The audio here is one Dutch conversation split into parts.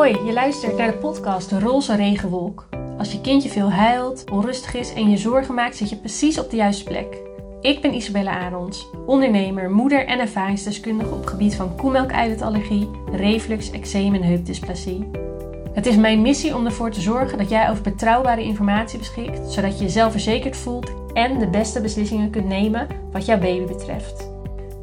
Hoi, je luistert naar de podcast De Roze Regenwolk. Als je kindje veel huilt, onrustig is en je zorgen maakt, zit je precies op de juiste plek. Ik ben Isabelle Arons, ondernemer, moeder en ervaringsdeskundige op gebied van koemelk-eiwitallergie, reflux, eczeem en heupdysplasie. Het is mijn missie om ervoor te zorgen dat jij over betrouwbare informatie beschikt, zodat je je zelfverzekerd voelt en de beste beslissingen kunt nemen wat jouw baby betreft.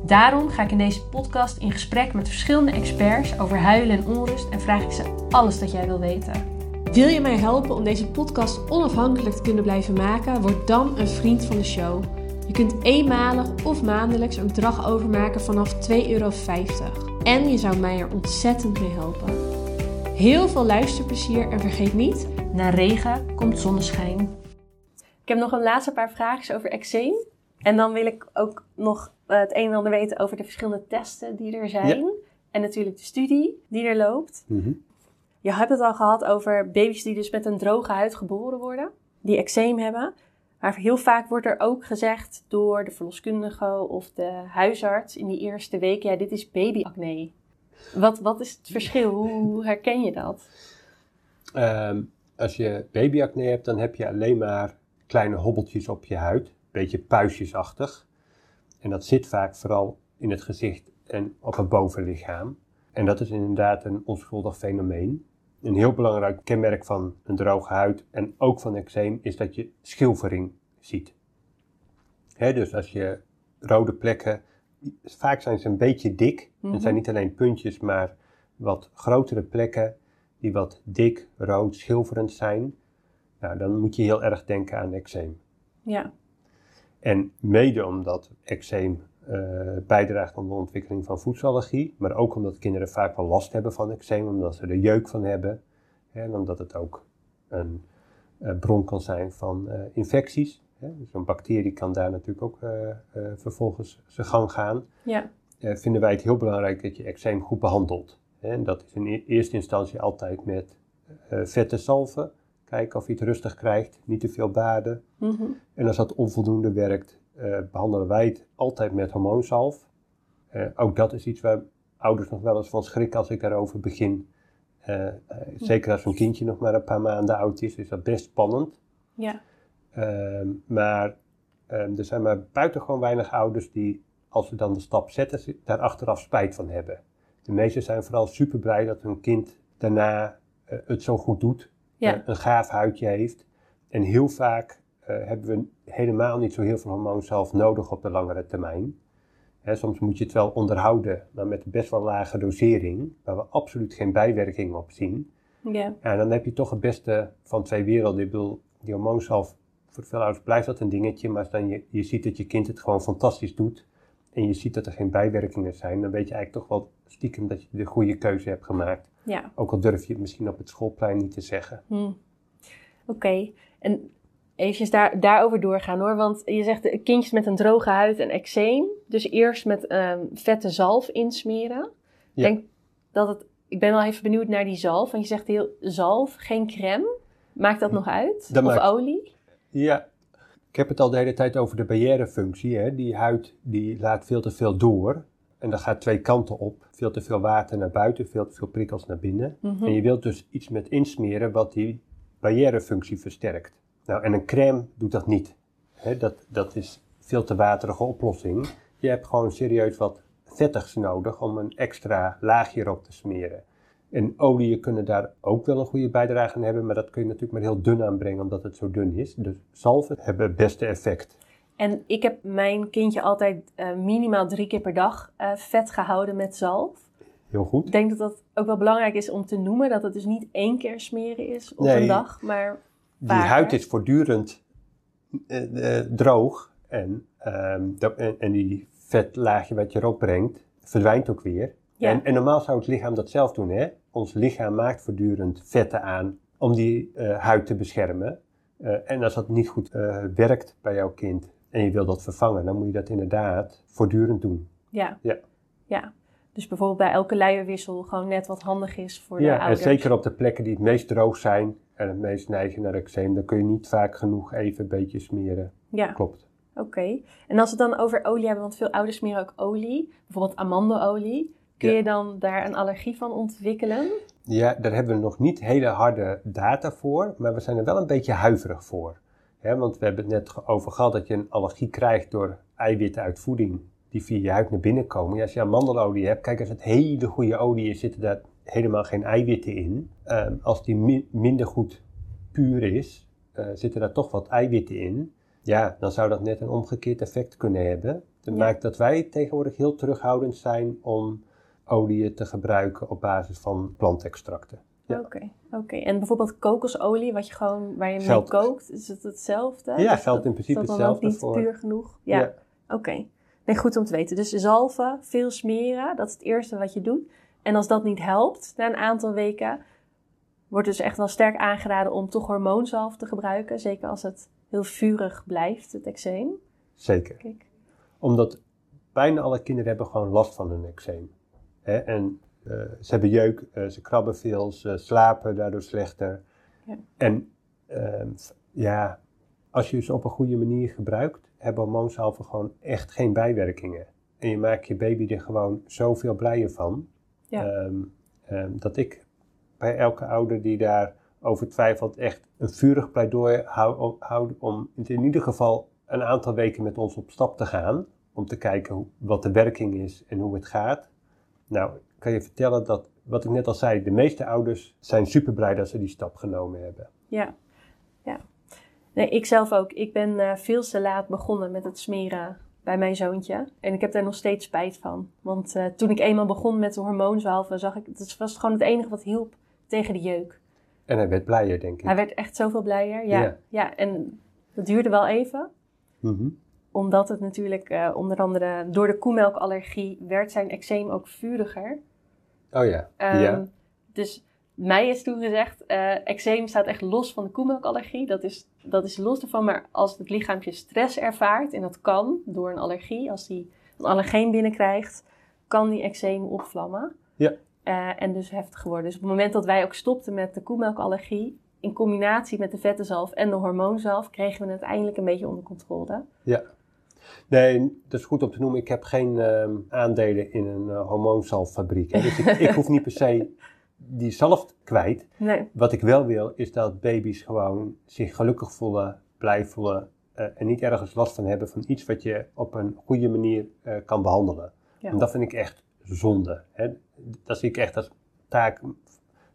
Daarom ga ik in deze podcast in gesprek met verschillende experts over huilen en onrust en vraag ik ze alles dat jij wil weten. Wil je mij helpen om deze podcast onafhankelijk te kunnen blijven maken? Word dan een vriend van de show. Je kunt eenmalig of maandelijks een bedrag overmaken vanaf 2,50 euro. En je zou mij er ontzettend mee helpen. Heel veel luisterplezier en vergeet niet, na regen komt zonneschijn. Ik heb nog een laatste paar vragen over eczeem. En dan wil ik ook nog het een en ander weten over de verschillende testen die er zijn. En natuurlijk de studie die er loopt. Mhm. Je hebt het al gehad over baby's die dus met een droge huid geboren worden. Die eczeem hebben. Maar heel vaak wordt er ook gezegd door de verloskundige of de huisarts in die eerste week... ja, dit is babyacne. Wat, wat is het verschil? Hoe herken je dat? Ehm, als je babyacne hebt, dan heb je alleen maar kleine hobbeltjes op je huid. Een beetje puistjesachtig. En dat zit vaak vooral in het gezicht en op het bovenlichaam. En dat is inderdaad een onschuldig fenomeen. Een heel belangrijk kenmerk van een droge huid en ook van eczeem is dat je schilfering ziet. Dus als je rode plekken, vaak zijn ze een beetje dik. Het zijn niet alleen puntjes, maar wat grotere plekken die wat dik, rood, schilferend zijn. Nou, dan moet je heel erg denken aan eczeem. Ja, En mede omdat eczeem eh, bijdraagt aan de ontwikkeling van voedselallergie, maar ook omdat kinderen vaak wel last hebben van eczeem, omdat ze er jeuk van hebben. Hè, en omdat het ook een eh, bron kan zijn van eh, infecties. Hè. Dus een bacterie kan daar natuurlijk ook vervolgens zijn gang gaan. ja, vinden wij het heel belangrijk dat je eczeem goed behandelt. Hè. En dat is in e- eerste instantie altijd met vette salven. Kijken of je het rustig krijgt, niet te veel baden. Mhm. En als dat onvoldoende werkt, eh, behandelen wij het altijd met hormoonzalf. Eh, ook dat is iets waar ouders nog wel eens van schrikken als ik daarover begin. Eh, zeker als een kindje nog maar een paar maanden oud is, is dat best spannend. ja, Ehm, maar ehm, er zijn maar buitengewoon weinig ouders die, als ze dan de stap zetten, ze- daar achteraf spijt van hebben. De meesten zijn vooral super blij dat hun kind daarna het zo goed doet, Ja. eh, een gaaf huidje heeft. En heel vaak eh, hebben we helemaal niet zo heel veel hormoonzalf nodig op de langere termijn. Hè, soms moet je het wel onderhouden, maar met best wel lage dosering, waar we absoluut geen bijwerkingen op zien. ja, Ja, dan heb je toch het beste van twee werelden. Ik bedoel, die hormoonzalf, voor veel ouders blijft dat een dingetje, maar als dan je, je ziet dat je kind het gewoon fantastisch doet en je ziet dat er geen bijwerkingen zijn, dan weet je eigenlijk toch wel stiekem dat je de goede keuze hebt gemaakt. Ja. Ook al durf je het misschien op het schoolplein niet te zeggen. Hm. Oké, en even daar, daarover doorgaan hoor. Want je zegt eh, kindjes met een droge huid en eczeem. Dus eerst met ehm, vette zalf insmeren. Ik denk dat het, ik ben wel even benieuwd naar die zalf. Want je zegt heel zalf, geen crème. Maakt dat nog uit? Dat of maakt- olie? Ja, ik heb het al de hele tijd over de barrièrefunctie. Hè? Die huid die laat veel te veel door. En dat gaat twee kanten op. Veel te veel water naar buiten, veel te veel prikkels naar binnen. Mhm. En je wilt dus iets met insmeren wat die barrièrefunctie versterkt. Nou, en een crème doet dat niet. Dat, dat is veel te waterige oplossing. Je hebt gewoon serieus wat vettigs nodig om een extra laagje erop te smeren. En oliën kunnen daar ook wel een goede bijdrage aan hebben, maar dat kun je natuurlijk maar heel dun aanbrengen omdat het zo dun is. Dus zalven hebben het beste effect. En ik heb mijn kindje altijd eh, minimaal drie keer per dag eh, vet gehouden met zalf. Heel goed. Ik denk dat dat ook wel belangrijk is om te noemen. Dat het dus niet één keer smeren is op Nee. een dag. Maar Die huid is voortdurend eh, droog en, ehm, dat- en, en die vetlaagje wat je erop brengt, verdwijnt ook weer. Ja. En, en normaal zou het lichaam dat zelf doen. Hè? Ons lichaam maakt voortdurend vetten aan om die huid te beschermen. En als dat niet goed werkt bij jouw kind en je wil dat vervangen, dan moet je dat inderdaad voortdurend doen. Ja. Ja. ja. Dus bijvoorbeeld bij elke luierwissel gewoon net wat handig is voor de Ja, en ouders. zeker op de plekken die het meest droog zijn en het meest neigen naar eczeem, dan kun je niet vaak genoeg even een beetje smeren. Ja, Klopt. oké. En als we het dan over olie hebben, want veel ouders smeren ook olie. Bijvoorbeeld amandelolie. Kun Ja. je dan daar een allergie van ontwikkelen? Ja, daar hebben we nog niet hele harde data voor, maar we zijn er wel een beetje huiverig voor. Want we hebben het net over gehad dat je een allergie krijgt door eiwitten uit voeding die via je huid naar binnen komen. Ja, als je amandelolie hebt, kijk, als het hele goede olie is, zitten daar helemaal geen eiwitten in. Ehm, als die minder goed puur is, uh, zitten daar toch wat eiwitten in. Ja, dan zou dat net een omgekeerd effect kunnen hebben. Dat maakt dat wij tegenwoordig heel terughoudend zijn om oliën te gebruiken op basis van plantextracten. Oké, oké. En bijvoorbeeld kokosolie, wat je gewoon, waar je mee kookt, is het hetzelfde? Ja, geldt in principe hetzelfde voor. Is dat niet puur genoeg? Ja, oké. Nee, goed om te weten. Dus zalven, veel smeren, dat is het eerste wat je doet. En als dat niet helpt na een aantal weken, wordt dus echt wel sterk aangeraden om toch hormoonzalf te gebruiken. Zeker als het heel vurig blijft, het eczeem. Zeker. Kijk. Omdat bijna alle kinderen hebben gewoon last van een eczeem. Hè? En ze hebben jeuk, uh, ze krabben veel, ze slapen daardoor slechter. Ja. En uh, ja, als je ze op een goede manier gebruikt, hebben hormoonzalven gewoon echt geen bijwerkingen. En je maakt je baby er gewoon zoveel blijer van. Ja. Um, um, dat ik bij elke ouder die daar over twijfelt echt een vurig pleidooi houden om in ieder geval een aantal weken met ons op stap te gaan. Om te kijken hoe, wat de werking is en hoe het gaat. Nou, kan je vertellen dat, wat ik net al zei, de meeste ouders zijn super blij dat ze die stap genomen hebben. Ja, ja. Nee, ik zelf ook. Ik ben uh, veel te laat begonnen met het smeren bij mijn zoontje. En ik heb daar nog steeds spijt van. Want uh, toen ik eenmaal begon met de hormoonzwalven, zag ik, dat was gewoon het enige wat hielp tegen de jeuk. En hij werd blijer, denk ik. Hij werd echt zoveel blijer, ja. Ja, en dat duurde wel even. Mm Omdat het natuurlijk, uh, onder andere door de koemelkallergie, werd zijn eczeem ook vuriger. Oh ja, um, ja. Dus mij is toen gezegd, uh, eczeem staat echt los van de koemelkallergie. Dat is, dat is los ervan, maar als het lichaampje stress ervaart, en dat kan door een allergie, als hij een allergeen binnenkrijgt, kan die eczeem opvlammen. Ja. Uh, en dus heftig geworden. Dus op het moment dat wij ook stopten met de koemelkallergie, in combinatie met de vettenzalf en de hormoonzalf, kregen we het eindelijk een beetje onder controle. Ja. Nee, dat is goed om te noemen. Ik heb geen uh, aandelen in een uh, hormoonzalffabriek. Hè. Dus ik, ik, hoef niet per se die zalf kwijt. Nee. Wat ik wel wil, is dat baby's gewoon zich gelukkig voelen, blij voelen uh, en niet ergens last van hebben van iets wat je op een goede manier kan behandelen. Ja. En dat vind ik echt zonde. Hè? Dat zie ik echt als taak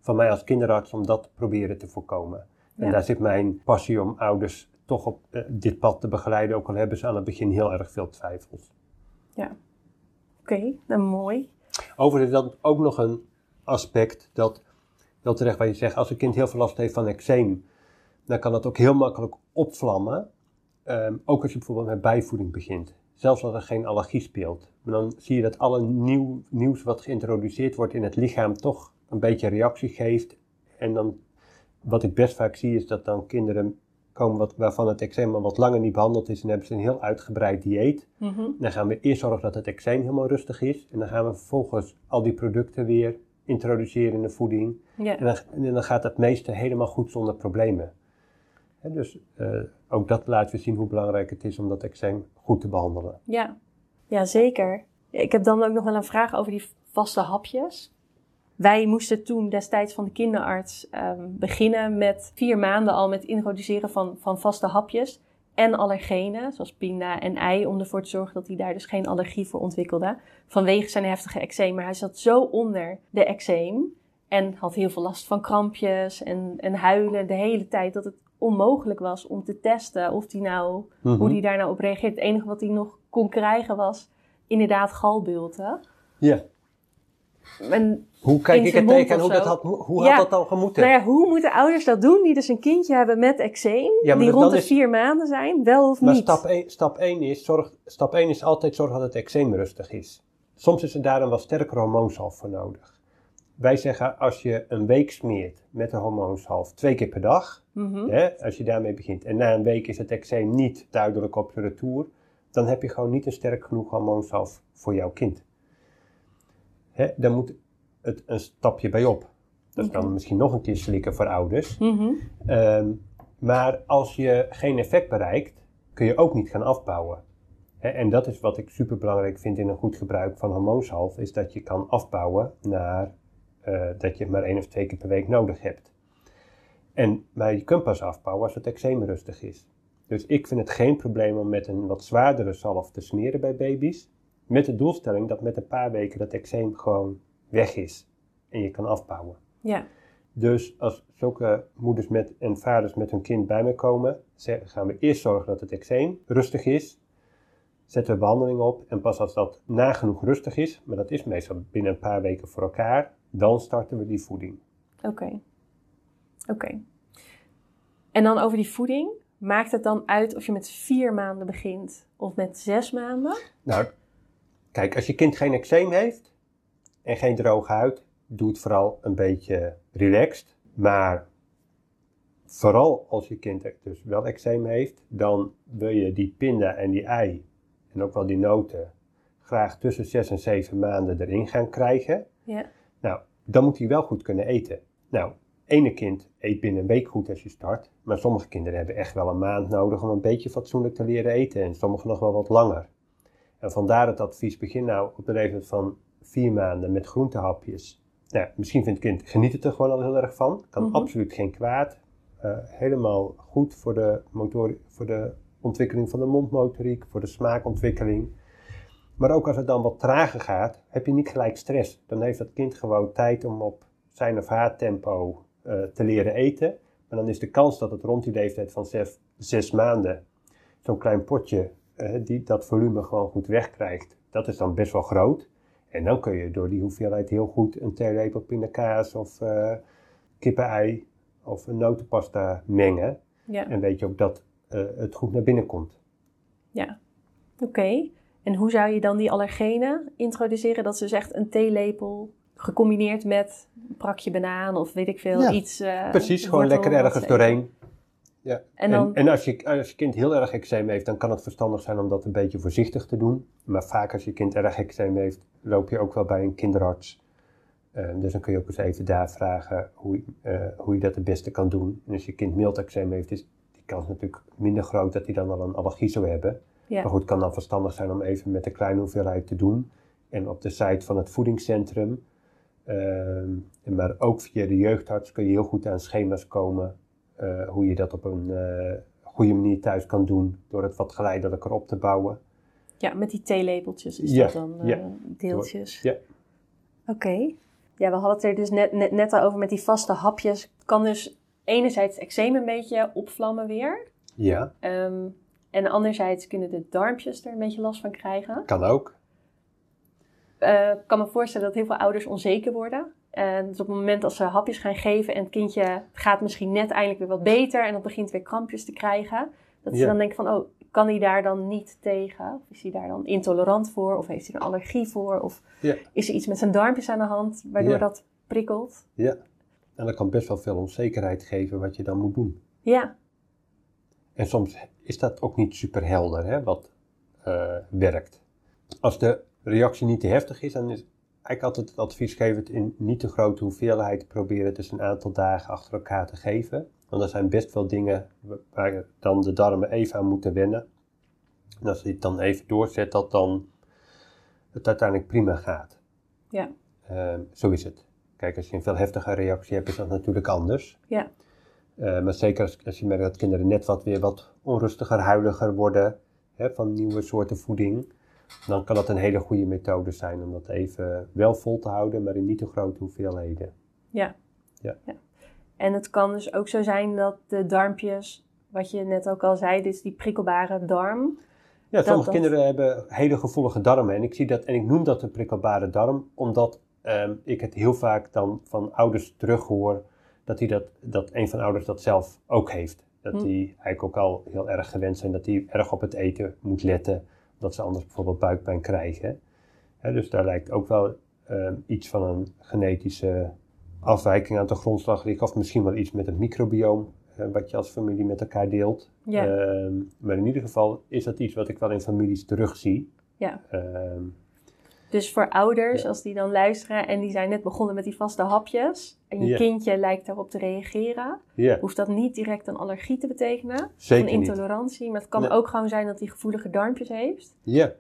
van mij als kinderarts om dat te proberen te voorkomen. En daar zit mijn passie om ouders toch op uh, dit pad te begeleiden, ook al hebben ze aan het begin heel erg veel twijfels. Ja, oké, okay, dan mooi. Overigens dan ook nog een aspect dat, wel terecht waar je zegt, als een kind heel veel last heeft van eczeem, dan kan dat ook heel makkelijk opvlammen. Um, ook als je bijvoorbeeld met bijvoeding begint zelfs als er geen allergie speelt. Maar dan zie je dat alle nieuw, nieuws wat geïntroduceerd wordt in het lichaam toch een beetje reactie geeft. En dan, wat ik best vaak zie, is dat dan kinderen komen wat, waarvan het eczeem al wat langer niet behandeld is en hebben ze een heel uitgebreid dieet. Mhm. Dan gaan we eerst zorgen dat het eczeem helemaal rustig is. En dan gaan we vervolgens al die producten weer introduceren in de voeding. En, dan, en dan gaat het meeste helemaal goed zonder problemen dus uh, ook dat laat we zien hoe belangrijk het is om dat eczeem goed te behandelen. Ja, ja zeker. Ik heb dan ook nog wel een vraag over die vaste hapjes. Wij moesten toen destijds van de kinderarts um, beginnen met vier maanden al met introduceren van, van vaste hapjes en allergenen, zoals pinda en ei, om ervoor te zorgen dat hij daar dus geen allergie voor ontwikkelde. Vanwege zijn heftige eczeem. Maar hij zat zo onder de eczeem en had heel veel last van krampjes en, en huilen de hele tijd dat het onmogelijk was om te testen of die nou, hoe mhm. die daar nou op reageert. Het enige wat hij nog kon krijgen was inderdaad galbulten. Ja. Hoe kijk ik het tegen en hoe, dat had, hoe had dat dan gemoeten? Nou ja, hoe moeten ouders dat doen die dus een kindje hebben met eczeem, die rond de vier maanden zijn, wel of maar niet? Stap 1, stap 1 is, zorg, stap 1 is altijd zorgen dat het eczeem rustig is. Soms is er daar een wat sterker hormoonsalf voor nodig. Wij zeggen als je een week smeert met een hormoonsalf twee keer per dag, mhm. hè, als je daarmee begint, en na een week is het eczeem niet duidelijk op je retour, dan heb je gewoon niet een sterk genoeg hormoonsalf voor jouw kind. Hè, dan moet het een stapje bij op. Dat is dan misschien nog een keer slikken voor ouders. Mhm. Ehm, maar als je geen effect bereikt, kun je ook niet gaan afbouwen. en dat is wat ik super belangrijk vind in een goed gebruik van hormoonsalf, is dat je kan afbouwen naar eh, dat je het maar één of twee keer per week nodig hebt. En, maar je kunt pas afbouwen als het eczeem rustig is. Dus ik vind het geen probleem om met een wat zwaardere zalf te smeren bij baby's. Met de doelstelling dat met een paar weken dat eczeem gewoon weg is. En je kan afbouwen. Ja. Dus als zulke moeders met, en vaders met hun kind bij me komen, zeggen, gaan we eerst zorgen dat het eczeem rustig is. Zetten we behandeling op en pas als dat nagenoeg rustig is, maar dat is meestal binnen een paar weken voor elkaar, dan starten we die voeding. Oké. Oké. En dan over die voeding. Maakt het dan uit of je met vier maanden begint of met zes maanden? Nou, kijk, als je kind geen eczeem heeft en geen droge huid, doe het vooral een beetje relaxed. Maar vooral als je kind dus wel eczeem heeft, dan wil je die pinda en die ei en ook wel die noten graag tussen 6 en 7 maanden erin gaan krijgen. Ja. Nou, dan moet hij wel goed kunnen eten. Nou, ene kind eet binnen een week goed als je start, maar sommige kinderen hebben echt wel een maand nodig om een beetje fatsoenlijk te leren eten en sommige nog wel wat langer. En vandaar het advies, begin nou op de leeftijd van vier maanden met groentehapjes. Nou, misschien vindt het kind, geniet het er gewoon al heel erg van. Kan Mhm. absoluut geen kwaad. Eh, helemaal goed voor de, motor, voor de ontwikkeling van de mondmotoriek, voor de smaakontwikkeling. Maar ook als het dan wat trager gaat, heb je niet gelijk stress. Dan heeft dat kind gewoon tijd om op zijn of haar tempo eh, te leren eten. Maar dan is de kans dat het rond die leeftijd van zes, zes maanden zo'n klein potje die dat volume gewoon goed wegkrijgt, dat is dan best wel groot. En dan kun je door die hoeveelheid heel goed een theelepel pindakaas of eh kippenei of een notenpasta mengen. Ja. En weet je ook dat eh, het goed naar binnen komt. Ja. Oké. En hoe zou je dan die allergenen introduceren? Dat is dus echt een theelepel gecombineerd met een prakje banaan of weet ik veel, Ja, iets. eh, Precies, gewoon lekker ergens ze doorheen. Ja. En En, dan- en, als, je, als je kind heel erg eczeem heeft, dan kan het verstandig zijn om dat een beetje voorzichtig te doen. Maar vaak als je kind erg eczeem heeft, loop je ook wel bij een kinderarts. Eh, dus dan kun je ook eens even daar vragen hoe, je- eh, hoe je dat het beste kan doen. En als je kind mild eczeem heeft, is die kans natuurlijk minder groot dat hij dan al een allergie zou hebben. Ja. Maar goed, het kan dan verstandig zijn om even met een kleine hoeveelheid te doen. En op de site van het voedingscentrum, ehm, maar ook via de jeugdarts, kun je heel goed aan schema's komen. Eh, hoe je dat op een eh, goede manier thuis kan doen. Door het wat geleidelijker op te bouwen. Ja, met die theelepeltjes is Ja, dat dan eh, ja. deeltjes. Ja. Oké. Ja, we hadden het er dus net, net, net al over met die vaste hapjes. Kan dus enerzijds het eczeem een beetje opvlammen weer. Ja, Ehm, en anderzijds kunnen de darmpjes er een beetje last van krijgen. kan ook. Ik kan me voorstellen dat heel veel ouders onzeker worden. En dus op het moment dat ze hapjes gaan geven en het kindje gaat misschien net eindelijk weer wat beter en dan begint weer krampjes te krijgen. Dat ze Ja. dan denken van, oh, kan hij daar dan niet tegen? Of is hij daar dan intolerant voor? Of heeft hij een allergie voor? Of Ja. is er iets met zijn darmpjes aan de hand waardoor Ja. dat prikkelt? Ja. En dat kan best wel veel onzekerheid geven wat je dan moet doen. Ja, En soms is dat ook niet super helder, hè, wat eh, werkt. Als de reactie niet te heftig is, dan is eigenlijk altijd het advies geven het in niet te grote hoeveelheid proberen dus een aantal dagen achter elkaar te geven. Want er zijn best wel dingen wa- waar je dan de darmen even aan moeten wennen. En als je het dan even doorzet, dat dan het uiteindelijk prima gaat. ja, Ehm, zo is het. Kijk, als je een veel heftige reactie hebt, is dat natuurlijk anders. ja, Eh, maar zeker als, als je merkt dat kinderen net wat weer wat onrustiger, huiliger worden hè, van nieuwe soorten voeding, dan kan dat een hele goede methode zijn om dat even wel vol te houden, maar in niet te grote hoeveelheden. ja. Ja. En het kan dus ook zo zijn dat de darmpjes, wat je net ook al zei, dus die prikkelbare darm, Ja, sommige dat- kinderen hebben hele gevoelige darmen en ik zie dat en ik noem dat een prikkelbare darm, omdat ehm, ik het heel vaak dan van ouders terughoor dat, die dat, dat een van de ouders dat zelf ook heeft. Dat Hm. die eigenlijk ook al heel erg gewend zijn dat die erg op het eten moet letten, omdat ze anders bijvoorbeeld buikpijn krijgen. Hè, dus daar lijkt ook wel ehm, iets van een genetische afwijking aan de grondslag liggen, of misschien wel iets met het microbioom, wat je als familie met elkaar deelt. Ja. Ehm, maar in ieder geval is dat iets wat ik wel in families terugzie. Ja. Ehm, Dus voor ouders, Ja. als die dan luisteren en die zijn net begonnen met die vaste hapjes en je Ja. kindje lijkt daarop te reageren, Ja, hoeft dat niet direct een allergie te betekenen, zeker een niet. intolerantie, maar het kan Nee. ook gewoon zijn dat hij gevoelige darmpjes heeft. Ja.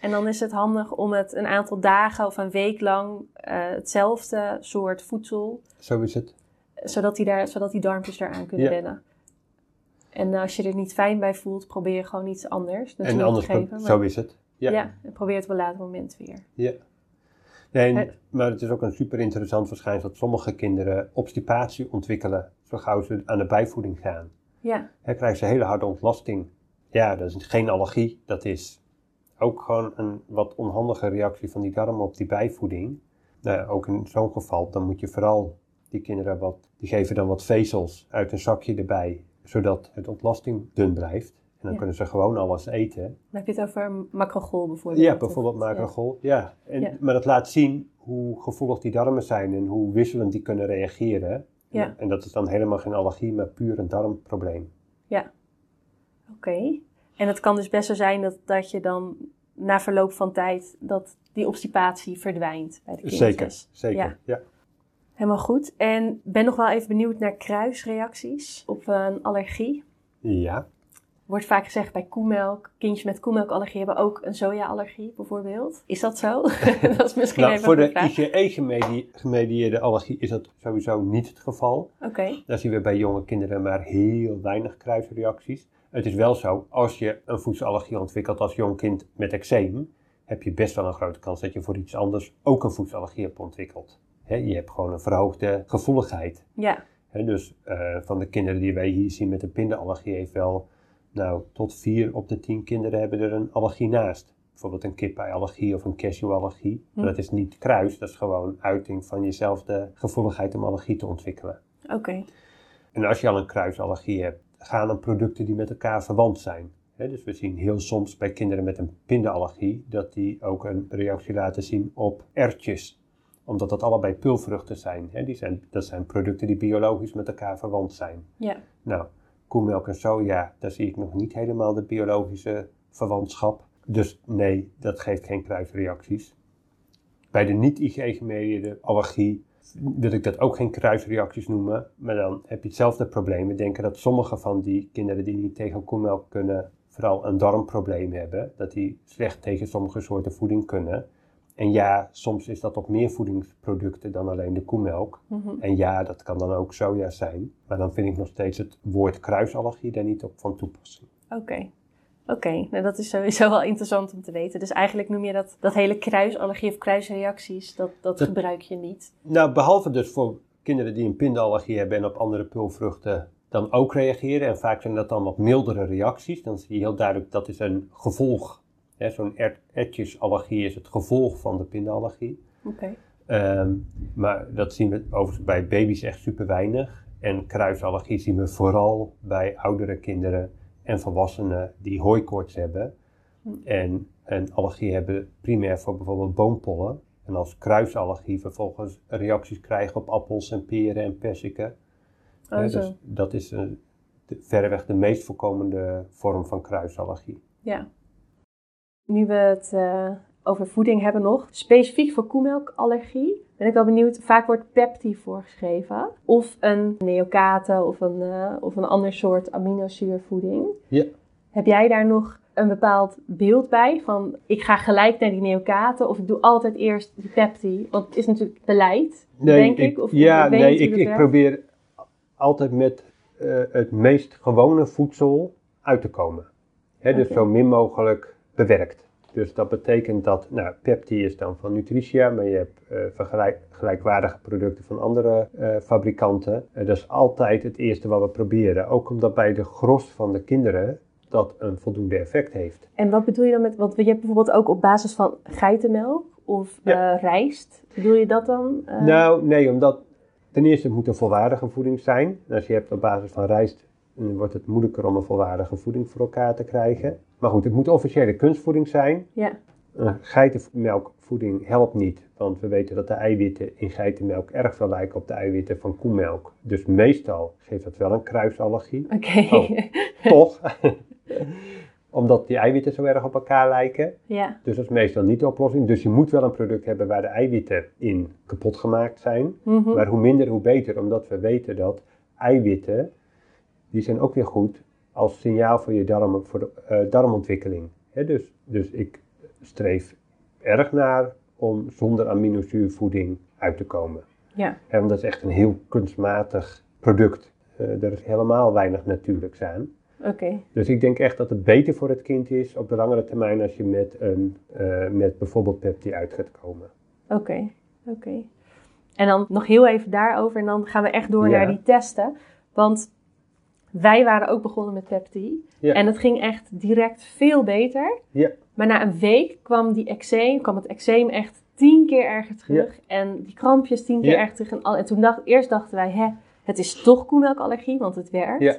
En dan is het handig om het een aantal dagen of een week lang eh, hetzelfde soort voedsel, Zo is het. zodat die, daar, zodat die darmpjes daaraan kunnen Ja. wennen. En als je er niet fijn bij voelt, probeer gewoon iets anders. En anders, te geven, maar- zo is het. Ja. Ja. en probeer het op een later moment weer. Ja. Nee, en- Het- maar het is ook een super interessant verschijnsel dat sommige kinderen obstipatie ontwikkelen zo gauw ze aan de bijvoeding gaan. Ja, Dan krijgen ze hele harde ontlasting. Ja, dat is geen allergie, dat is ook gewoon een wat onhandige reactie van die darmen op die bijvoeding. Nou, ook in zo'n geval, dan moet je vooral die kinderen wat, die geven dan wat vezels uit een zakje erbij, zodat het ontlasting dun blijft. En dan Ja. kunnen ze gewoon alles eten. dan heb je het over macrogol bijvoorbeeld. Ja, bijvoorbeeld ja. macrogol. Ja. En, Ja. Maar dat laat zien hoe gevoelig die darmen zijn en hoe wisselend die kunnen reageren. Ja. En, dat is dan helemaal geen allergie, maar puur een darmprobleem. Oké. En het kan dus best zo zijn dat, dat je dan na verloop van tijd dat die obstipatie verdwijnt bij de kindjes. Zeker, zeker. Ja. Ja. Helemaal goed. En ben nog wel even benieuwd naar kruisreacties op een allergie. ja. Wordt vaak gezegd bij koemelk, kindjes met koemelkallergie hebben ook een sojaallergie bijvoorbeeld. Is dat zo? dat is misschien Nou, even voor de. IgE-gemedieerde allergie is dat sowieso niet het geval. Oké, Daar zien we bij jonge kinderen maar heel weinig kruisreacties. Het is wel zo, als je een voedselallergie ontwikkelt als jong kind met eczeem, heb je best wel een grote kans dat je voor iets anders ook een voedselallergie hebt ontwikkeld. Je hebt gewoon een verhoogde gevoeligheid. ja. Dus eh, van de kinderen die wij hier zien met een pindaallergie heeft wel, nou, tot vier op de tien kinderen hebben er een allergie naast. Bijvoorbeeld een kippenallergie of een cashewallergie. Maar Hm. dat is niet kruis, dat is gewoon uiting van jezelfde gevoeligheid om allergie te ontwikkelen. Oké, En als je al een kruisallergie hebt, gaan dan producten die met elkaar verwant zijn. Dus we zien heel soms bij kinderen met een pindaallergie dat die ook een reactie laten zien op erwtjes. Omdat dat allebei pulvruchten zijn. Die zijn. Dat zijn producten die biologisch met elkaar verwant zijn. ja. Nou, koemelk en soja, daar zie ik nog niet helemaal de biologische verwantschap. Dus nee, dat geeft geen kruisreacties. Bij de niet-IgE-gemedieerde allergie wil ik dat ook geen kruisreacties noemen. Maar dan heb je hetzelfde probleem. We denken dat sommige van die kinderen die niet tegen koemelk kunnen, vooral een darmprobleem hebben. Dat die slecht tegen sommige soorten voeding kunnen. En ja, soms is dat op meer voedingsproducten dan alleen de koemelk. Mhm. En ja, dat kan dan ook soja zijn. Maar dan vind ik nog steeds het woord kruisallergie daar niet op van toepassing. Oké. Oké, nou dat is sowieso wel interessant om te weten. Dus eigenlijk noem je dat, dat hele kruisallergie of kruisreacties, dat, dat, Dat- gebruik je niet. Nou, behalve dus voor kinderen die een pindaallergie hebben en op andere pulvruchten dan ook reageren. En vaak zijn dat dan wat mildere reacties. Dan zie je heel duidelijk dat is een gevolg. Zo'n er- erwtjesallergie is het gevolg van de pindaallergie. Oké. Ehm, maar dat zien we overigens bij baby's echt super weinig. En kruisallergie zien we vooral bij oudere kinderen en volwassenen die hooikoorts hebben. Hm. En een allergie hebben primair voor bijvoorbeeld boompollen. En als kruisallergie vervolgens reacties krijgen op appels en peren en perziken. Oh, dus dat is eh, de, verreweg de meest voorkomende vorm van kruisallergie. Ja. Nu we het eh, over voeding hebben nog, specifiek voor koemelkallergie, ben ik wel benieuwd. Vaak wordt Pepti voorgeschreven. Of een neocate of een, eh, of een ander soort aminozuurvoeding. Ja. Heb jij daar nog een bepaald beeld bij? Van ik ga gelijk naar die neocate of ik doe altijd eerst die Pepti? Want het is natuurlijk beleid, denk ik. Of, ja, nee, ik, ik probeer altijd met eh, het meest gewone voedsel uit te komen. Dus zo min mogelijk bewerkt. Dus dat betekent dat, nou, Pepti is dan van Nutritia, maar je hebt vergelijk, gelijkwaardige producten van andere eh, fabrikanten. Eh, dat is altijd het eerste wat we proberen. Ook omdat bij de gros van de kinderen dat een voldoende effect heeft. En wat bedoel je dan met, want je hebt bijvoorbeeld ook op basis van geitenmelk of Ja. rijst. Bedoel je dat dan? Nou, nee, omdat ten eerste het moet een volwaardige voeding zijn. En als je hebt op basis van rijst, wordt het moeilijker om een volwaardige voeding voor elkaar te krijgen. Maar goed, het moet officiële kunstvoeding zijn. Ja, Een geitenmelkvoeding helpt niet, want we weten dat de eiwitten in geitenmelk erg veel lijken op de eiwitten van koemelk. Dus meestal geeft dat wel een kruisallergie. oké. Oh. Toch? Omdat die eiwitten zo erg op elkaar lijken. ja. Dus dat is meestal niet de oplossing. Dus je moet wel een product hebben waar de eiwitten in kapot gemaakt zijn. Mhm. Maar hoe minder, hoe beter. Omdat we weten dat eiwitten, die zijn ook weer goed als signaal voor je darmen, voor de eh, darmontwikkeling. Dus, dus ik streef erg naar om zonder aminozuurvoeding uit te komen. Ja. Hè, want dat is echt een heel kunstmatig product. Eh, er is helemaal weinig natuurlijks aan. Oké. Dus ik denk echt dat het beter voor het kind is op de langere termijn als je met, een, eh, met bijvoorbeeld Pepti uit gaat komen. Oké, oké. En dan nog heel even daarover en dan gaan we echt door Ja. naar die testen. Want wij waren ook begonnen met Pepti. Ja. En het ging echt direct veel beter. Ja. Maar na een week kwam, die eczeem, kwam het eczeem echt tien keer erger terug. En die krampjes tien keer Ja. erger terug. En, al, en toen dacht, eerst dachten wij, hè, het is toch koemelkallergie, want het werkt. Ja.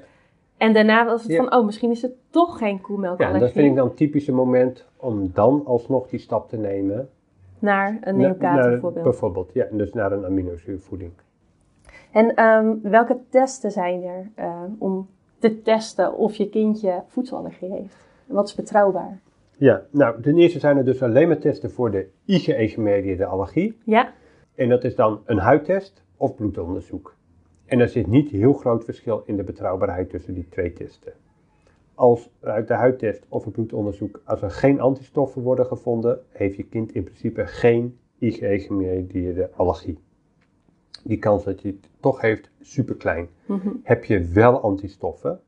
En daarna was het Ja. van, oh, misschien is het toch geen Ja, koemelkallergie. en dat vind ik dan een typische moment om dan alsnog die stap te nemen. Naar een naar- bijvoorbeeld. Bijvoorbeeld, ja, dus naar een aminozuurvoeding. En ehm, welke testen zijn er eh, om te testen of je kindje voedselallergie heeft? Wat is betrouwbaar? Ja, nou, ten eerste zijn er dus alleen maar testen voor de IgE-gemedieerde allergie. Ja, En dat is dan een huidtest of bloedonderzoek. En er zit niet heel groot verschil in de betrouwbaarheid tussen die twee testen. Als uit de huidtest of het bloedonderzoek, als er geen antistoffen worden gevonden, heeft je kind in principe geen IgE-gemedieerde allergie. Die kans dat je het toch heeft, super klein. Mhm. Heb je wel antistoffen,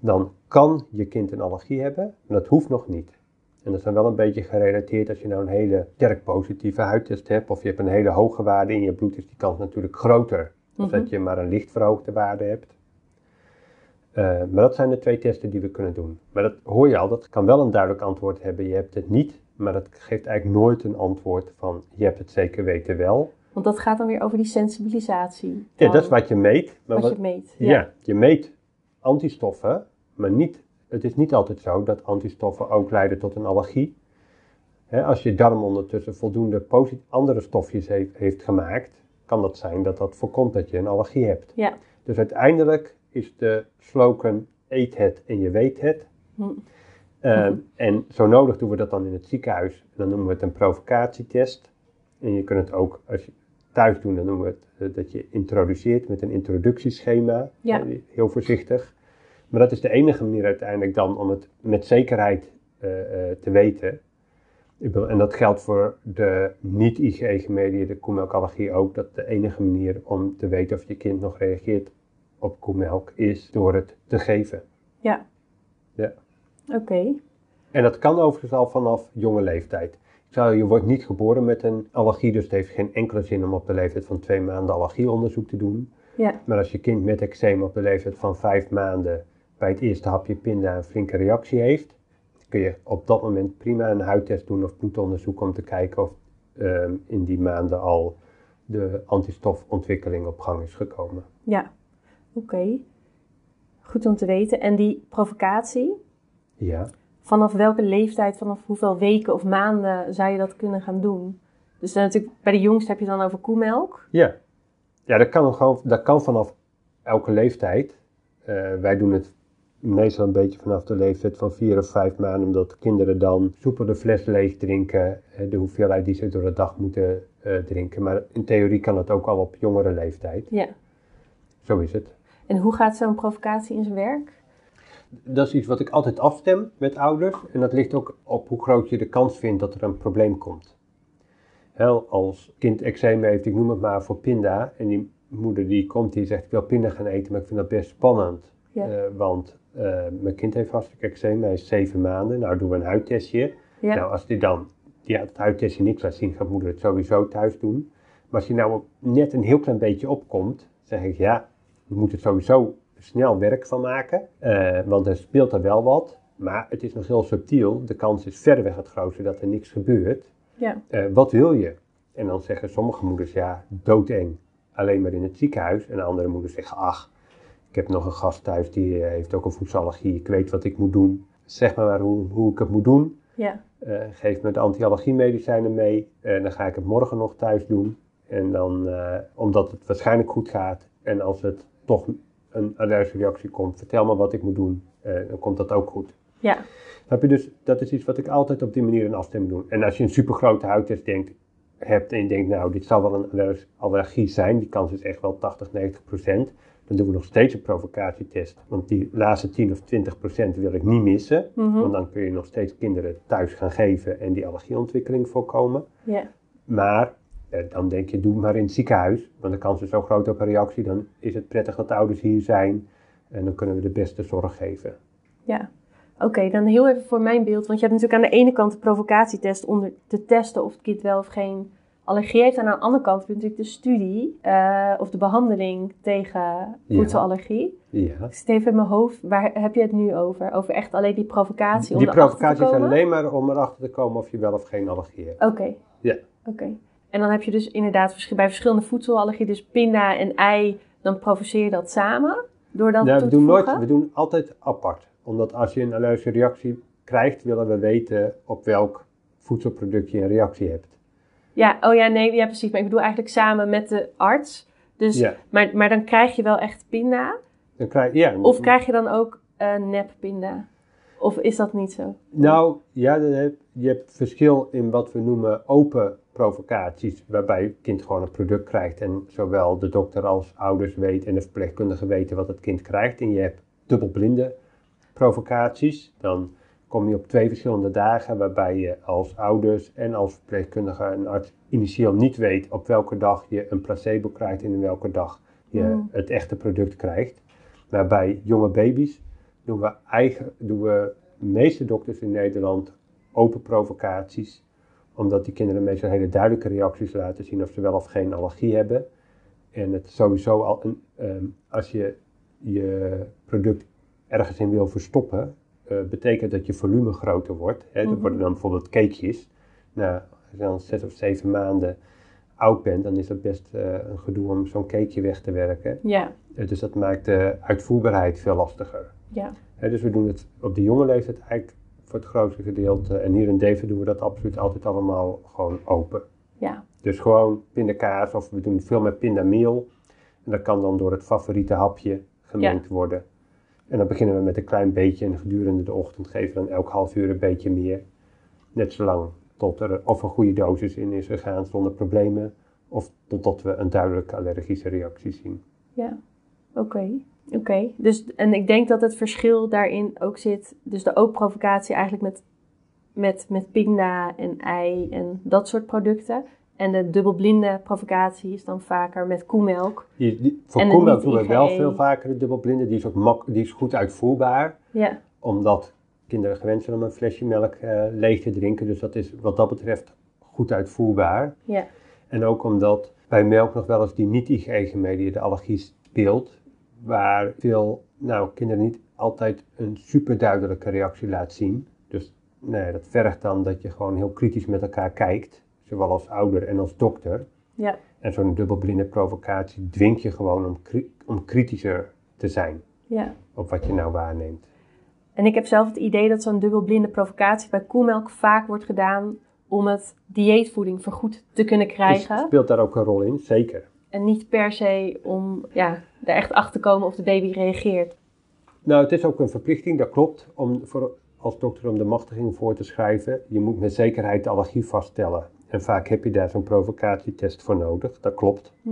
dan kan je kind een allergie hebben, maar dat hoeft nog niet. En dat is dan wel een beetje gerelateerd als je nou een hele sterk positieve huidtest hebt, of je hebt een hele hoge waarde in je bloed, is die kans natuurlijk groter Mhm. dat je maar een licht verhoogde waarde hebt. Eh, maar dat zijn de twee testen die we kunnen doen. Maar dat hoor je al, dat kan wel een duidelijk antwoord hebben. Je hebt het niet, maar dat geeft eigenlijk nooit een antwoord van je hebt het zeker weten wel. Want dat gaat dan weer over die sensibilisatie. Ja, dat is wat je meet. Maar wat wat- je meet. Ja. je meet antistoffen, maar niet, het is niet altijd zo dat antistoffen ook leiden tot een allergie. Als je darm ondertussen voldoende andere stofjes heeft, heeft gemaakt, kan dat zijn dat dat voorkomt dat je een allergie hebt. Ja. Dus uiteindelijk is de slogan eet het en je weet het. Hm. Eh, En zo nodig doen we dat dan in het ziekenhuis. En dan noemen we het een provocatietest. En je kunt het ook, als je thuis doet, dan noemen we het eh, dat je introduceert met een introductieschema. Ja. Heel voorzichtig. Maar dat is de enige manier uiteindelijk dan om het met zekerheid eh, eh, te weten. En dat geldt voor de niet-IgE-gemedieerde koemelkallergie ook. Dat de enige manier om te weten of je kind nog reageert op koemelk is door het te geven. Ja. Ja. Oké. En dat kan overigens al vanaf jonge leeftijd. Je wordt niet geboren met een allergie, dus het heeft geen enkele zin om op de leeftijd van twee maanden allergieonderzoek te doen. Ja. Maar als je kind met eczeem op de leeftijd van vijf maanden bij het eerste hapje pinda een flinke reactie heeft, kun je op dat moment prima een huidtest doen of bloedonderzoek om te kijken of ehm, in die maanden al de antistofontwikkeling op gang is gekomen. Ja. Oké. Goed om te weten. En die provocatie, Ja. Vanaf welke leeftijd, vanaf hoeveel weken of maanden zou je dat kunnen gaan doen? Dus dan natuurlijk, bij de jongste heb je dan over koemelk. Ja, ja dat, kan gewoon, dat kan vanaf elke leeftijd. Eh, wij doen het meestal een beetje vanaf de leeftijd van vier of vijf maanden, omdat kinderen dan soepel de fles leeg drinken, de hoeveelheid die ze door de dag moeten eh, drinken. Maar in theorie kan het ook al op jongere leeftijd. Ja. Zo is het. En hoe gaat zo'n provocatie in zijn werk? Dat is iets wat ik altijd afstem met ouders. En dat ligt ook op hoe groot je de kans vindt dat er een probleem komt. Heel, als kind eczeem heeft, ik noem het maar voor pinda. En die moeder die komt, die zegt ik wil pinda gaan eten, maar ik vind dat best spannend. Ja. Eh, want eh, mijn kind heeft hartstikke eczeem, hij is zeven maanden. Nou doen we een huidtestje. Ja. Nou, als die dan die het huidtestje niks laat zien, gaat moeder het sowieso thuis doen. Maar als je nou net een heel klein beetje opkomt, zeg ik ja, je moet er sowieso snel werk van maken. eh, want er speelt er wel wat, maar het is nog heel subtiel. De kans is verreweg het grootste dat er niks gebeurt. Ja. Eh, wat wil je? En dan zeggen sommige moeders, ja, doodeng. Alleen maar in het ziekenhuis. En andere moeders zeggen, ach, ik heb nog een gast thuis die eh, heeft ook een voedselallergie. Ik weet wat ik moet doen. Zeg maar, maar hoe, hoe ik het moet doen. Ja. Geef me de anti-allergiemedicijnen mee. En dan ga ik het morgen nog thuis doen. En dan, omdat het waarschijnlijk goed gaat. En als het toch een allergische reactie komt, vertel me wat ik moet doen. Eh, dan komt dat ook goed. Ja. Snap je? Dus dat is iets wat ik altijd op die manier in afstemming doe. En als je een supergrote huidtest denkt, hebt en je denkt, nou, dit zal wel een allerg- allergie zijn. Die kans is echt wel 80, 90 procent. dan doen we nog steeds een provocatietest. Want die laatste 10 of 20 procent wil ik niet missen. Mhm. Want dan kun je nog steeds kinderen thuis gaan geven en die allergieontwikkeling voorkomen. Ja. Maar dan denk je, doe het maar in het ziekenhuis. Want de kans is zo groot op een reactie. Dan is het prettig dat de ouders hier zijn. En dan kunnen we de beste zorg geven. Ja. Oké, dan heel even voor mijn beeld. Want je hebt natuurlijk aan de ene kant de provocatietest om te testen of het kind wel of geen allergie heeft. En aan de andere kant heb je natuurlijk de studie eh, of de behandeling tegen voedselallergie. Ja. Ik zit even in mijn hoofd, waar heb je het nu over? Over echt alleen die provocatie? om Die provocatie is alleen maar om erachter te komen of je wel of geen allergie hebt. Oké. Ja. Oké. En dan heb je dus inderdaad bij verschillende voedselallergie, dus pinda en ei, dan provoceer je dat samen door dat toe we doen nooit, we doen altijd apart. Omdat als je een allergische reactie krijgt, willen we weten op welk voedselproduct je een reactie hebt. Ja, oh ja, nee, ja precies. Maar ik bedoel eigenlijk samen met de arts. Dus, Ja. maar, maar dan krijg je wel echt pinda. Dan krijg, ja, Of krijg je dan ook eh nep pinda? Of is dat niet zo? Nou, ja, dan heb, je hebt verschil in wat we noemen open provocaties, waarbij het kind gewoon een product krijgt en zowel de dokter als ouders weten en de verpleegkundige weten wat het kind krijgt. En je hebt dubbelblinde provocaties, dan kom je op twee verschillende dagen waarbij je als ouders en als verpleegkundige en arts initieel niet weet op welke dag je een placebo krijgt en in welke dag je Mm. het echte product krijgt. Maar bij jonge baby's doen we, eigen, doen we de meeste dokters in Nederland open provocaties. Omdat die kinderen meestal hele duidelijke reacties laten zien of ze wel of geen allergie hebben. En het sowieso al, een, ehm, als je je product ergens in wil verstoppen, eh, betekent dat je volume groter wordt. Hè. Er Mhm. worden dan bijvoorbeeld cakejes. Nou, als je dan zes of zeven maanden oud bent, dan is dat best eh, een gedoe om zo'n cakeje weg te werken. Ja, Eh, dus dat maakt de uitvoerbaarheid veel lastiger. ja. Dus we doen het op de jonge leeftijd eigenlijk voor het grootste gedeelte. En hier in Deventer doen we dat absoluut altijd allemaal gewoon open. Ja, Dus gewoon pindakaas of we doen veel met pindameel. En dat kan dan door het favoriete hapje gemengd worden. En dan beginnen we met een klein beetje en gedurende de ochtend geven we dan elk half uur een beetje meer. Net zolang tot er of een goede dosis in is gegaan zonder problemen. Of totdat we een duidelijke allergische reactie zien. ja. Oké. Oké. Dus, en ik denk dat het verschil daarin ook zit, dus de ook provocatie eigenlijk met, met, met pinda en ei en dat soort producten. En de dubbelblinde provocatie is dan vaker met koemelk. Die, die, voor En koemelk doen we wel veel vaker de dubbelblinde. Die is ook mak, die is goed uitvoerbaar. Ja, Omdat kinderen gewend zijn om een flesje melk eh, leeg te drinken. Dus dat is wat dat betreft goed uitvoerbaar. ja, En ook omdat bij melk nog wel eens die niet-IgE-gemediëde allergie speelt. Waar veel nou, kinderen niet altijd een super duidelijke reactie laat zien. Dus nee, dat vergt dan dat je gewoon heel kritisch met elkaar kijkt. Zowel als ouder en als dokter. ja. En zo'n dubbelblinde provocatie dwingt je gewoon om, kri- om kritischer te zijn ja. op wat je nou waarneemt. En ik heb zelf het idee dat zo'n dubbelblinde provocatie bij koemelk vaak wordt gedaan om het dieetvoeding vergoed te kunnen krijgen. Is- speelt daar ook een rol in? Zeker. En niet per se om ja, er echt achter te komen of de baby reageert. Nou, het is ook een verplichting, dat klopt, om voor, als dokter om de machtiging voor te schrijven. Je moet met zekerheid de allergie vaststellen. En vaak heb je daar zo'n provocatietest voor nodig, dat klopt. Hm.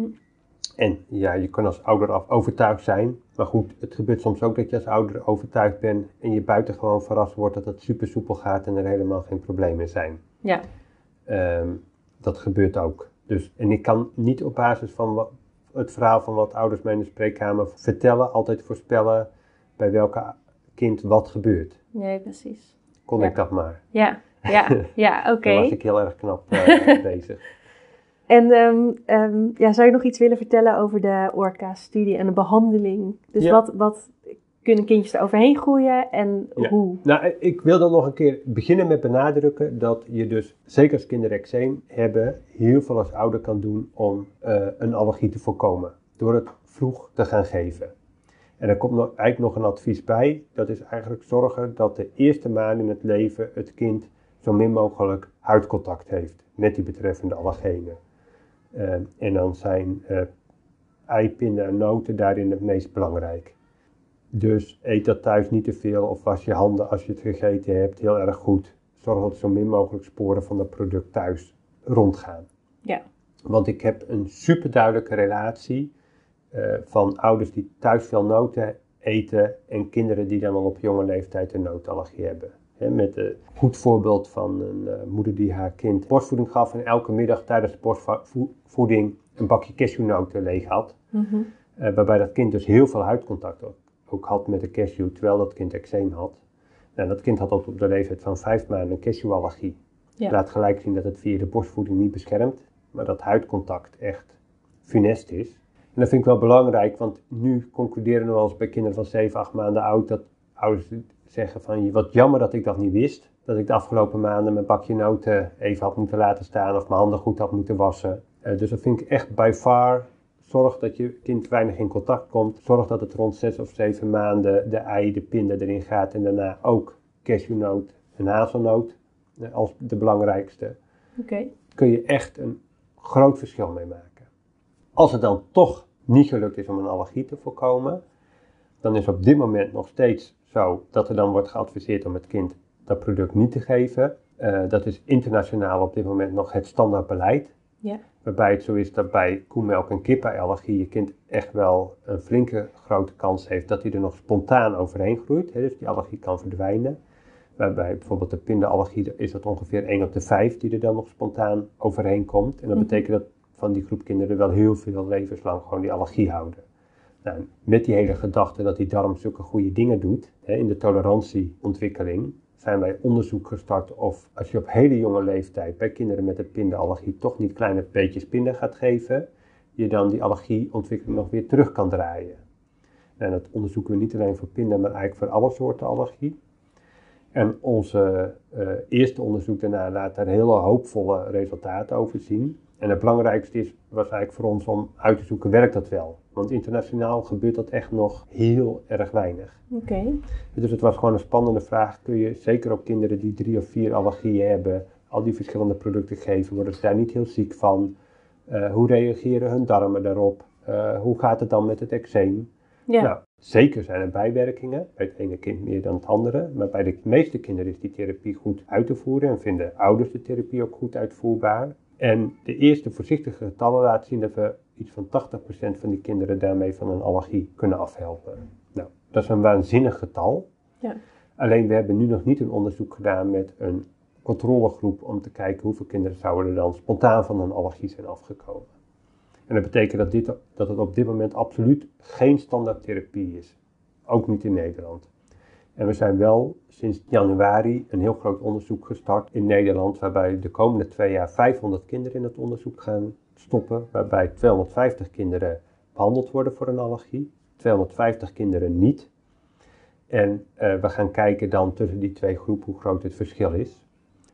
En ja, je kan als ouder af overtuigd zijn. Maar goed, het gebeurt soms ook dat je als ouder overtuigd bent en je buitengewoon verrast wordt dat het super soepel gaat en er helemaal geen problemen zijn. Ja, Ehm, dat gebeurt ook. Dus, en ik kan niet op basis van wat, het verhaal van wat ouders mij in de spreekkamer vertellen, altijd voorspellen bij welke kind wat gebeurt. nee, precies. Kon Ja. ik dat maar. Ja, ja, ja, oké. Dan was ik heel erg knap eh, bezig. En ehm, ehm, ja, zou je nog iets willen vertellen over de ORCA-studie en de behandeling? Dus Ja. wat, wat kunnen kindjes er overheen groeien en Ja. hoe? Nou, eh, ik wil dan nog een keer beginnen met benadrukken dat je dus, zeker als kinderen eczeem hebben, heel veel als ouder kan doen om eh, een allergie te voorkomen. Door het vroeg te gaan geven. En er komt nog, eigenlijk nog een advies bij. Dat is eigenlijk zorgen dat de eerste maanden in het leven het kind zo min mogelijk huidcontact heeft met die betreffende allergenen. Eh, en dan zijn eh ei, pinda en noten daarin het meest belangrijk. Dus eet dat thuis niet te veel of was je handen als je het gegeten hebt heel erg goed. Zorg dat zo min mogelijk sporen van dat product thuis rondgaan. Ja. Want ik heb een super duidelijke relatie eh, van ouders die thuis veel noten eten en kinderen die dan al op jonge leeftijd een noodallergie hebben. met een goed voorbeeld van een eh, moeder die haar kind borstvoeding gaf en elke middag tijdens de borstvoeding een bakje cashewnoten leeg had. Mhm. Eh, waarbij dat kind dus heel veel huidcontact ook, ook, had met de cashew, terwijl dat kind eczeem had. Nou, dat kind had ook op de leeftijd van vijf maanden een cashewallergie. Ja. Laat gelijk zien dat het via de borstvoeding niet beschermt, maar dat huidcontact echt funest is. En dat vind ik wel belangrijk, want nu concluderen we eens bij kinderen van 7, 8 maanden oud dat ouders zeggen van wat jammer dat ik dat niet wist. Dat ik de afgelopen maanden mijn bakje noten even had moeten laten staan of mijn handen goed had moeten wassen. Uh, dus dat vind ik echt by far. Zorg dat je kind weinig in contact komt. Zorg dat het rond 6 of 7 maanden de ei, de pinde erin gaat en daarna ook cashewnoot en hazelnoot eh, als de belangrijkste. Oké. Kun je echt een groot verschil mee maken. Als het dan toch niet gelukt is om een allergie te voorkomen, dan is op dit moment nog steeds zo dat er dan wordt geadviseerd om het kind dat product niet te geven. Uh, dat is internationaal op dit moment nog het standaard beleid. Ja. Waarbij het zo is dat bij koemelk en kippenallergie je kind echt wel een flinke grote kans heeft dat hij er nog spontaan overheen groeit. Hè, dus die allergie kan verdwijnen. Waarbij bijvoorbeeld de pindaallergie is dat ongeveer 1 op de 5 die er dan nog spontaan overheen komt. En dat mhm. betekent dat van die groep kinderen wel heel veel levenslang gewoon die allergie houden. Nou, met die hele gedachte dat die darm zulke goede dingen doet hè, in de tolerantieontwikkeling, zijn wij onderzoek gestart of als je op hele jonge leeftijd bij kinderen met een pindaallergie toch niet kleine beetjes pinden gaat geven, je dan die allergieontwikkeling nog weer terug kan draaien. En dat onderzoeken we niet alleen voor pinden, maar eigenlijk voor alle soorten allergie. En onze uh, eerste onderzoek daarna laat daar hele hoopvolle resultaten over zien. En het belangrijkste is, was eigenlijk voor ons om uit te zoeken, werkt dat wel? Want internationaal gebeurt dat echt nog heel erg weinig. Oké. Dus het was gewoon een spannende vraag. Kun je zeker op kinderen die drie of vier allergieën hebben, al die verschillende producten geven? Worden ze daar niet heel ziek van? Uh, hoe reageren hun darmen daarop? Uh, hoe gaat het dan met het eczeem? Ja. Nou, zeker zijn er bijwerkingen. Bij het ene kind meer dan het andere. Maar bij de meeste kinderen is die therapie goed uit te voeren. En vinden ouders de therapie ook goed uitvoerbaar. En de eerste voorzichtige getallen laten zien dat we iets van 80% van die kinderen daarmee van een allergie kunnen afhelpen. Nou, dat is een waanzinnig getal. Ja. Alleen we hebben nu nog niet een onderzoek gedaan met een controlegroep om te kijken hoeveel kinderen zouden er dan spontaan van een allergie zijn afgekomen. En dat betekent dat, dit, dat het op dit moment absoluut geen standaard therapie is. Ook niet in Nederland. En we zijn wel sinds januari een heel groot onderzoek gestart in Nederland, waarbij de komende twee jaar 500 kinderen in het onderzoek gaan stoppen, waarbij 250 kinderen behandeld worden voor een allergie, 250 kinderen niet. En uh, we gaan kijken dan tussen die twee groepen hoe groot het verschil is.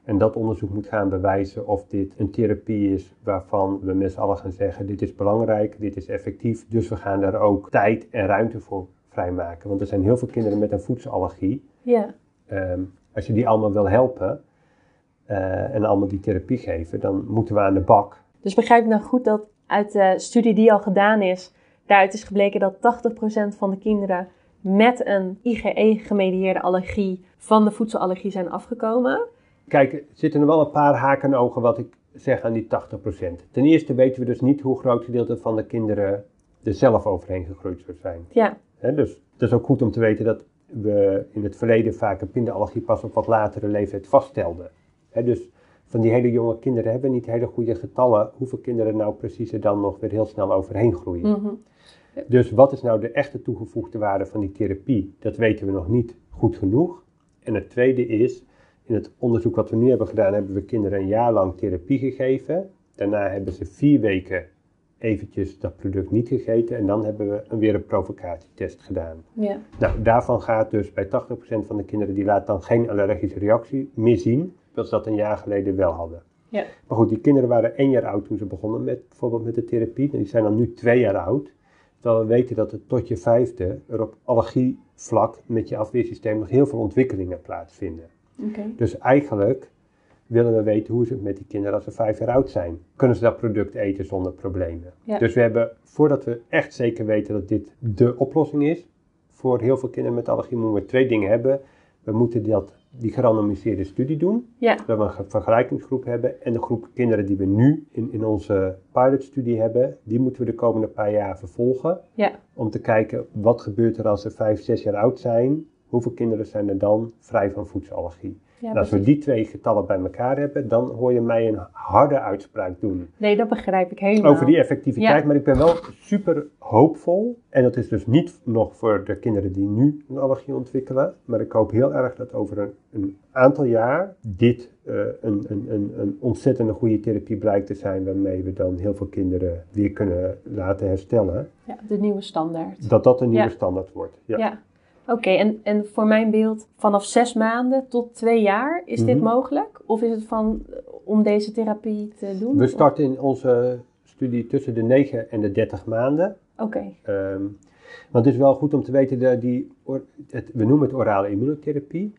En dat onderzoek moet gaan bewijzen of dit een therapie is waarvan we met z'n allen gaan zeggen: dit is belangrijk, dit is effectief. Dus we gaan daar ook tijd en ruimte voor vrijmaken. Want er zijn heel veel kinderen met een voedselallergie. Ja. Ehm, als je die allemaal wil helpen uh, en allemaal die therapie geven, dan moeten we aan de bak. Dus begrijp ik nou goed dat uit de studie die al gedaan is, daaruit is gebleken dat 80% van de kinderen met een IgE-gemedieerde allergie van de voedselallergie zijn afgekomen? Kijk, er zitten er wel een paar haken en ogen wat ik zeg aan die 80%. Ten eerste weten we dus niet hoe groot gedeelte van de kinderen er zelf overheen gegroeid zou zijn. Ja. dus het is ook goed om te weten dat we in het verleden vaak een pindaallergie pas op wat latere leeftijd vaststelden. dus van die hele jonge kinderen hebben we niet hele goede getallen hoeveel kinderen nou precies er dan nog weer heel snel overheen groeien. Mhm. Dus wat is nou de echte toegevoegde waarde van die therapie? Dat weten we nog niet goed genoeg. En het tweede is, in het onderzoek wat we nu hebben gedaan, hebben we kinderen een jaar lang therapie gegeven. Daarna hebben ze vier weken eventjes dat product niet gegeten en dan hebben we weer een provocatietest gedaan. Ja. Nou, daarvan gaat dus bij 80% van de kinderen die laat dan geen allergische reactie meer zien, terwijl ze dat een jaar geleden wel hadden. Ja. Maar goed, die kinderen waren één jaar oud toen ze begonnen met bijvoorbeeld met de therapie. En die zijn dan nu twee jaar oud. Terwijl we weten dat het tot je vijfde er op allergievlak met je afweersysteem nog heel veel ontwikkelingen plaatsvinden. Okay. Dus eigenlijk willen we weten hoe is het met die kinderen als ze vijf jaar oud zijn. Kunnen ze dat product eten zonder problemen? Dus we hebben, voordat we echt zeker weten dat dit de oplossing is, voor heel veel kinderen met allergie moeten we twee dingen hebben. We moeten dat die gerandomiseerde studie doen. Ja, Dat we een ge- vergelijkingsgroep hebben. En de groep kinderen die we nu in, in onze pilotstudie hebben, die moeten we de komende paar jaar vervolgen. ja, Om te kijken wat gebeurt er als ze vijf, zes jaar oud zijn. Hoeveel kinderen zijn er dan vrij van voedselallergie? ja en als we die twee getallen bij elkaar hebben, dan hoor je mij een harde uitspraak doen Nee, dat begrijp ik helemaal. over die effectiviteit. Ja. Maar ik ben wel super hoopvol. En dat is dus niet nog voor de kinderen die nu een allergie ontwikkelen. Maar ik hoop heel erg dat over een, een aantal jaar dit eh, een, een, een, een ontzettende goede therapie blijkt te zijn. Waarmee we dan heel veel kinderen weer kunnen laten herstellen. Ja, de nieuwe standaard. Dat dat een nieuwe Ja. standaard wordt. Ja. Oké, en, en voor mijn beeld, vanaf zes maanden tot twee jaar, is dit Mhm. mogelijk? Of is het van, om deze therapie te doen? We starten in onze studie tussen de 9 en de 30 maanden. Oké, Ehm, want het is wel goed om te weten dat die, het, we noemen het orale immunotherapie.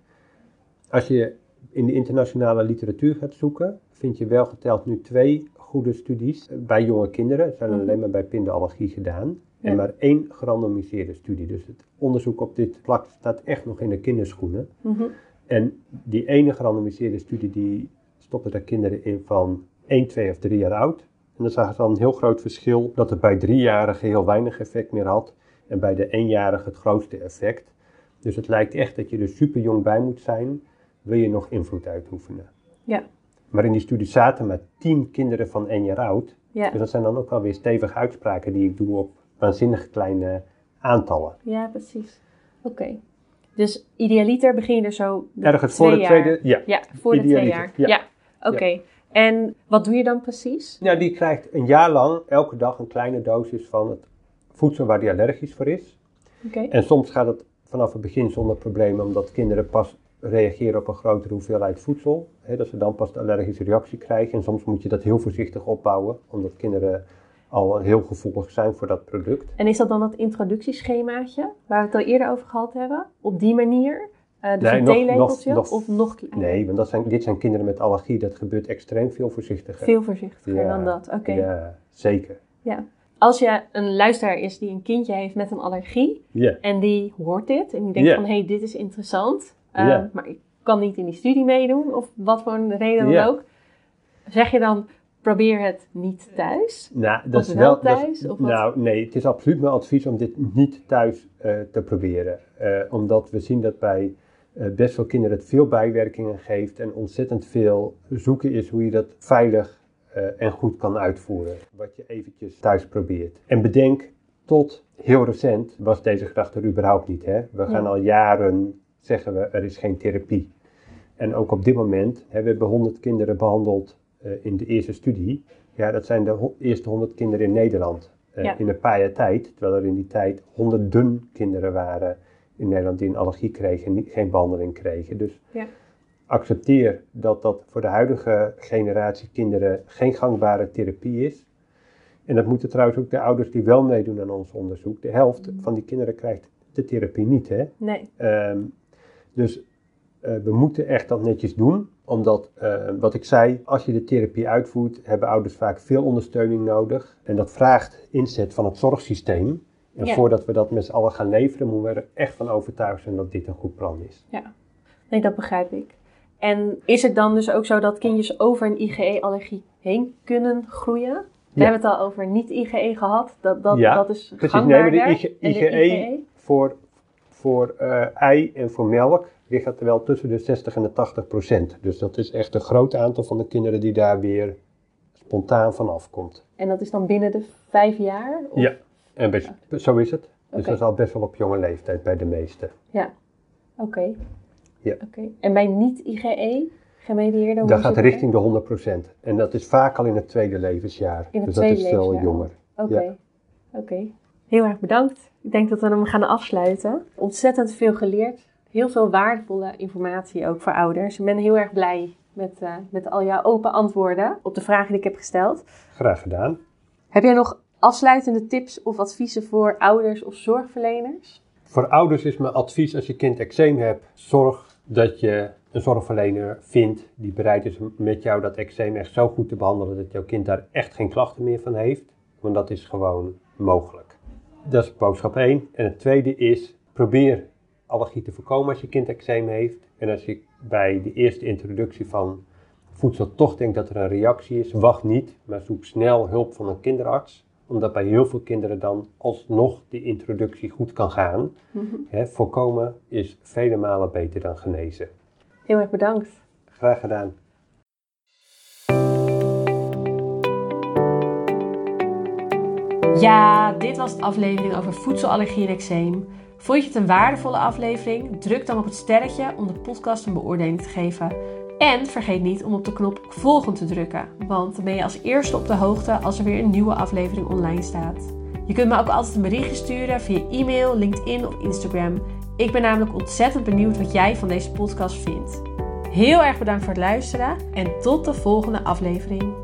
Als je in de internationale literatuur gaat zoeken, vind je wel geteld nu twee goede studies eh, bij jonge kinderen. Het zijn Mhm. alleen maar bij pindaallergie gedaan. En maar één gerandomiseerde studie. Dus het onderzoek op dit vlak staat echt nog in de kinderschoenen. Mhm. En die ene gerandomiseerde studie, die stopte daar kinderen in van 1, 2 of 3 jaar oud. En dan zag je dan een heel groot verschil dat het bij driejarigen heel weinig effect meer had. En bij de eenjarige het grootste effect. Dus het lijkt echt dat je er super jong bij moet zijn, wil je nog invloed uitoefenen. Ja. Maar in die studie zaten maar 10 kinderen van 1 jaar oud. ja. Dus dat zijn dan ook wel weer stevige uitspraken die ik doe op waanzinnig kleine aantallen. ja, precies. Oké. Dus idealiter begin je er zo Ergens voor jaar. tweede, ja. Ja, voor de twee jaar. ja. Ja, oké. En wat doe je dan precies? Nou, die krijgt een jaar lang elke dag een kleine dosis van het voedsel waar die allergisch voor is. Oké. En soms gaat het vanaf het begin zonder problemen, omdat kinderen pas reageren op een grotere hoeveelheid voedsel. Hè, dat ze dan pas de allergische reactie krijgen. En soms moet je dat heel voorzichtig opbouwen, omdat kinderen al heel gevoelig zijn voor dat product. En is dat dan het introductieschemaatje, waar we het al eerder over gehad hebben? Op die manier? Eh dus Nee, een nog- nog- of nog kleiner? Nee, want dat zijn, dit zijn kinderen met allergie. Dat gebeurt extreem veel voorzichtiger. Veel voorzichtiger Ja, dan dat. Oké. Ja, zeker. Als je een luisteraar is die een kindje heeft met een allergie Ja, en die hoort dit en die denkt Ja. van hé, hey, dit is interessant, eh, Ja. maar ik kan niet in die studie meedoen of wat voor een reden dan Ja. ook. Zeg je dan probeer het niet thuis? Nou, dat Of is wel wel, dat is- thuis, of wat? nou, nee, het is absoluut mijn advies om dit niet thuis eh, te proberen. Eh, omdat we zien dat bij eh, best veel kinderen het veel bijwerkingen geeft en ontzettend veel zoeken is hoe je dat veilig eh, en goed kan uitvoeren. Wat je eventjes thuis probeert. En bedenk, tot heel recent was deze gedachte er überhaupt niet. Hè? We gaan Ja. al jaren zeggen we, er is geen therapie. En ook op dit moment, hè, we hebben 100 kinderen behandeld eh, in de eerste studie. Ja, dat zijn de ho- eerste 100 kinderen in Nederland. eh, Ja. In een paar jaar tijd, terwijl er in die tijd honderden kinderen waren in Nederland die een allergie kregen en niet- geen behandeling kregen. Dus Ja. accepteer dat dat voor de huidige generatie kinderen geen gangbare therapie is. En dat moeten trouwens ook de ouders die wel meedoen aan ons onderzoek. De helft van die kinderen krijgt de therapie niet. Hè? Nee. Ehm, dus eh, we moeten echt dat netjes doen, omdat, eh, wat ik zei, als je de therapie uitvoert, hebben ouders vaak veel ondersteuning nodig. En dat vraagt inzet van het zorgsysteem. En Ja. voordat we dat met z'n allen gaan leveren, moeten we er echt van overtuigd zijn dat dit een goed plan is. Nee, dat begrijp ik. En is het dan dus ook zo dat kindjes over een IgE-allergie heen kunnen groeien? We Ja. hebben het al over niet-IgE gehad. Dat, dat, Ja, dat is Precies, nee, de IgE, de IgE voor, voor eh, ei en voor melk ligt het er wel tussen de 60 en de 80 procent. Dus dat is echt een groot aantal van de kinderen die daar weer spontaan van afkomt. En dat is dan binnen de vijf jaar? Of- Ja, en best, zo is het. Dus dat is al best wel op jonge leeftijd bij de meesten. Oké. Ja. Oké. En bij niet-IgE gemedieerde? hoe Dat gaat richting de 100%. En dat is vaak al in het tweede levensjaar. In het dus tweede dat is veel jonger. er? Oké. Ja. Oké. Heel erg bedankt. Ik denk dat we hem gaan afsluiten. Ontzettend veel geleerd. Heel veel waardevolle informatie ook voor ouders. Ik ben heel erg blij met, eh, met al jouw open antwoorden op de vragen die ik heb gesteld. Graag gedaan. Heb jij nog afsluitende tips of adviezen voor ouders of zorgverleners? Voor ouders is mijn advies als je kind eczeem hebt, zorg dat je een zorgverlener vindt die bereid is met jou dat eczeem echt zo goed te behandelen dat jouw kind daar echt geen klachten meer van heeft. Want dat is gewoon mogelijk. Dat is boodschap 1. En het tweede is, probeer allergie te voorkomen als je kind eczeem heeft. En als je bij de eerste introductie van voedsel toch denkt dat er een reactie is, wacht niet, maar zoek snel hulp van een kinderarts. Omdat bij heel veel kinderen dan alsnog die introductie goed kan gaan. Hè, voorkomen is vele malen beter dan genezen. Heel erg bedankt. Graag gedaan. Ja, dit was de aflevering over voedselallergie en eczeem. Vond je het een waardevolle aflevering? Druk dan op het sterretje om de podcast een beoordeling te geven. En vergeet niet om op de knop volgen te drukken, want dan ben je als eerste op de hoogte als er weer een nieuwe aflevering online staat. Je kunt me ook altijd een berichtje sturen via e-mail, LinkedIn of Instagram. Ik ben namelijk ontzettend benieuwd wat jij van deze podcast vindt. Heel erg bedankt voor het luisteren en tot de volgende aflevering.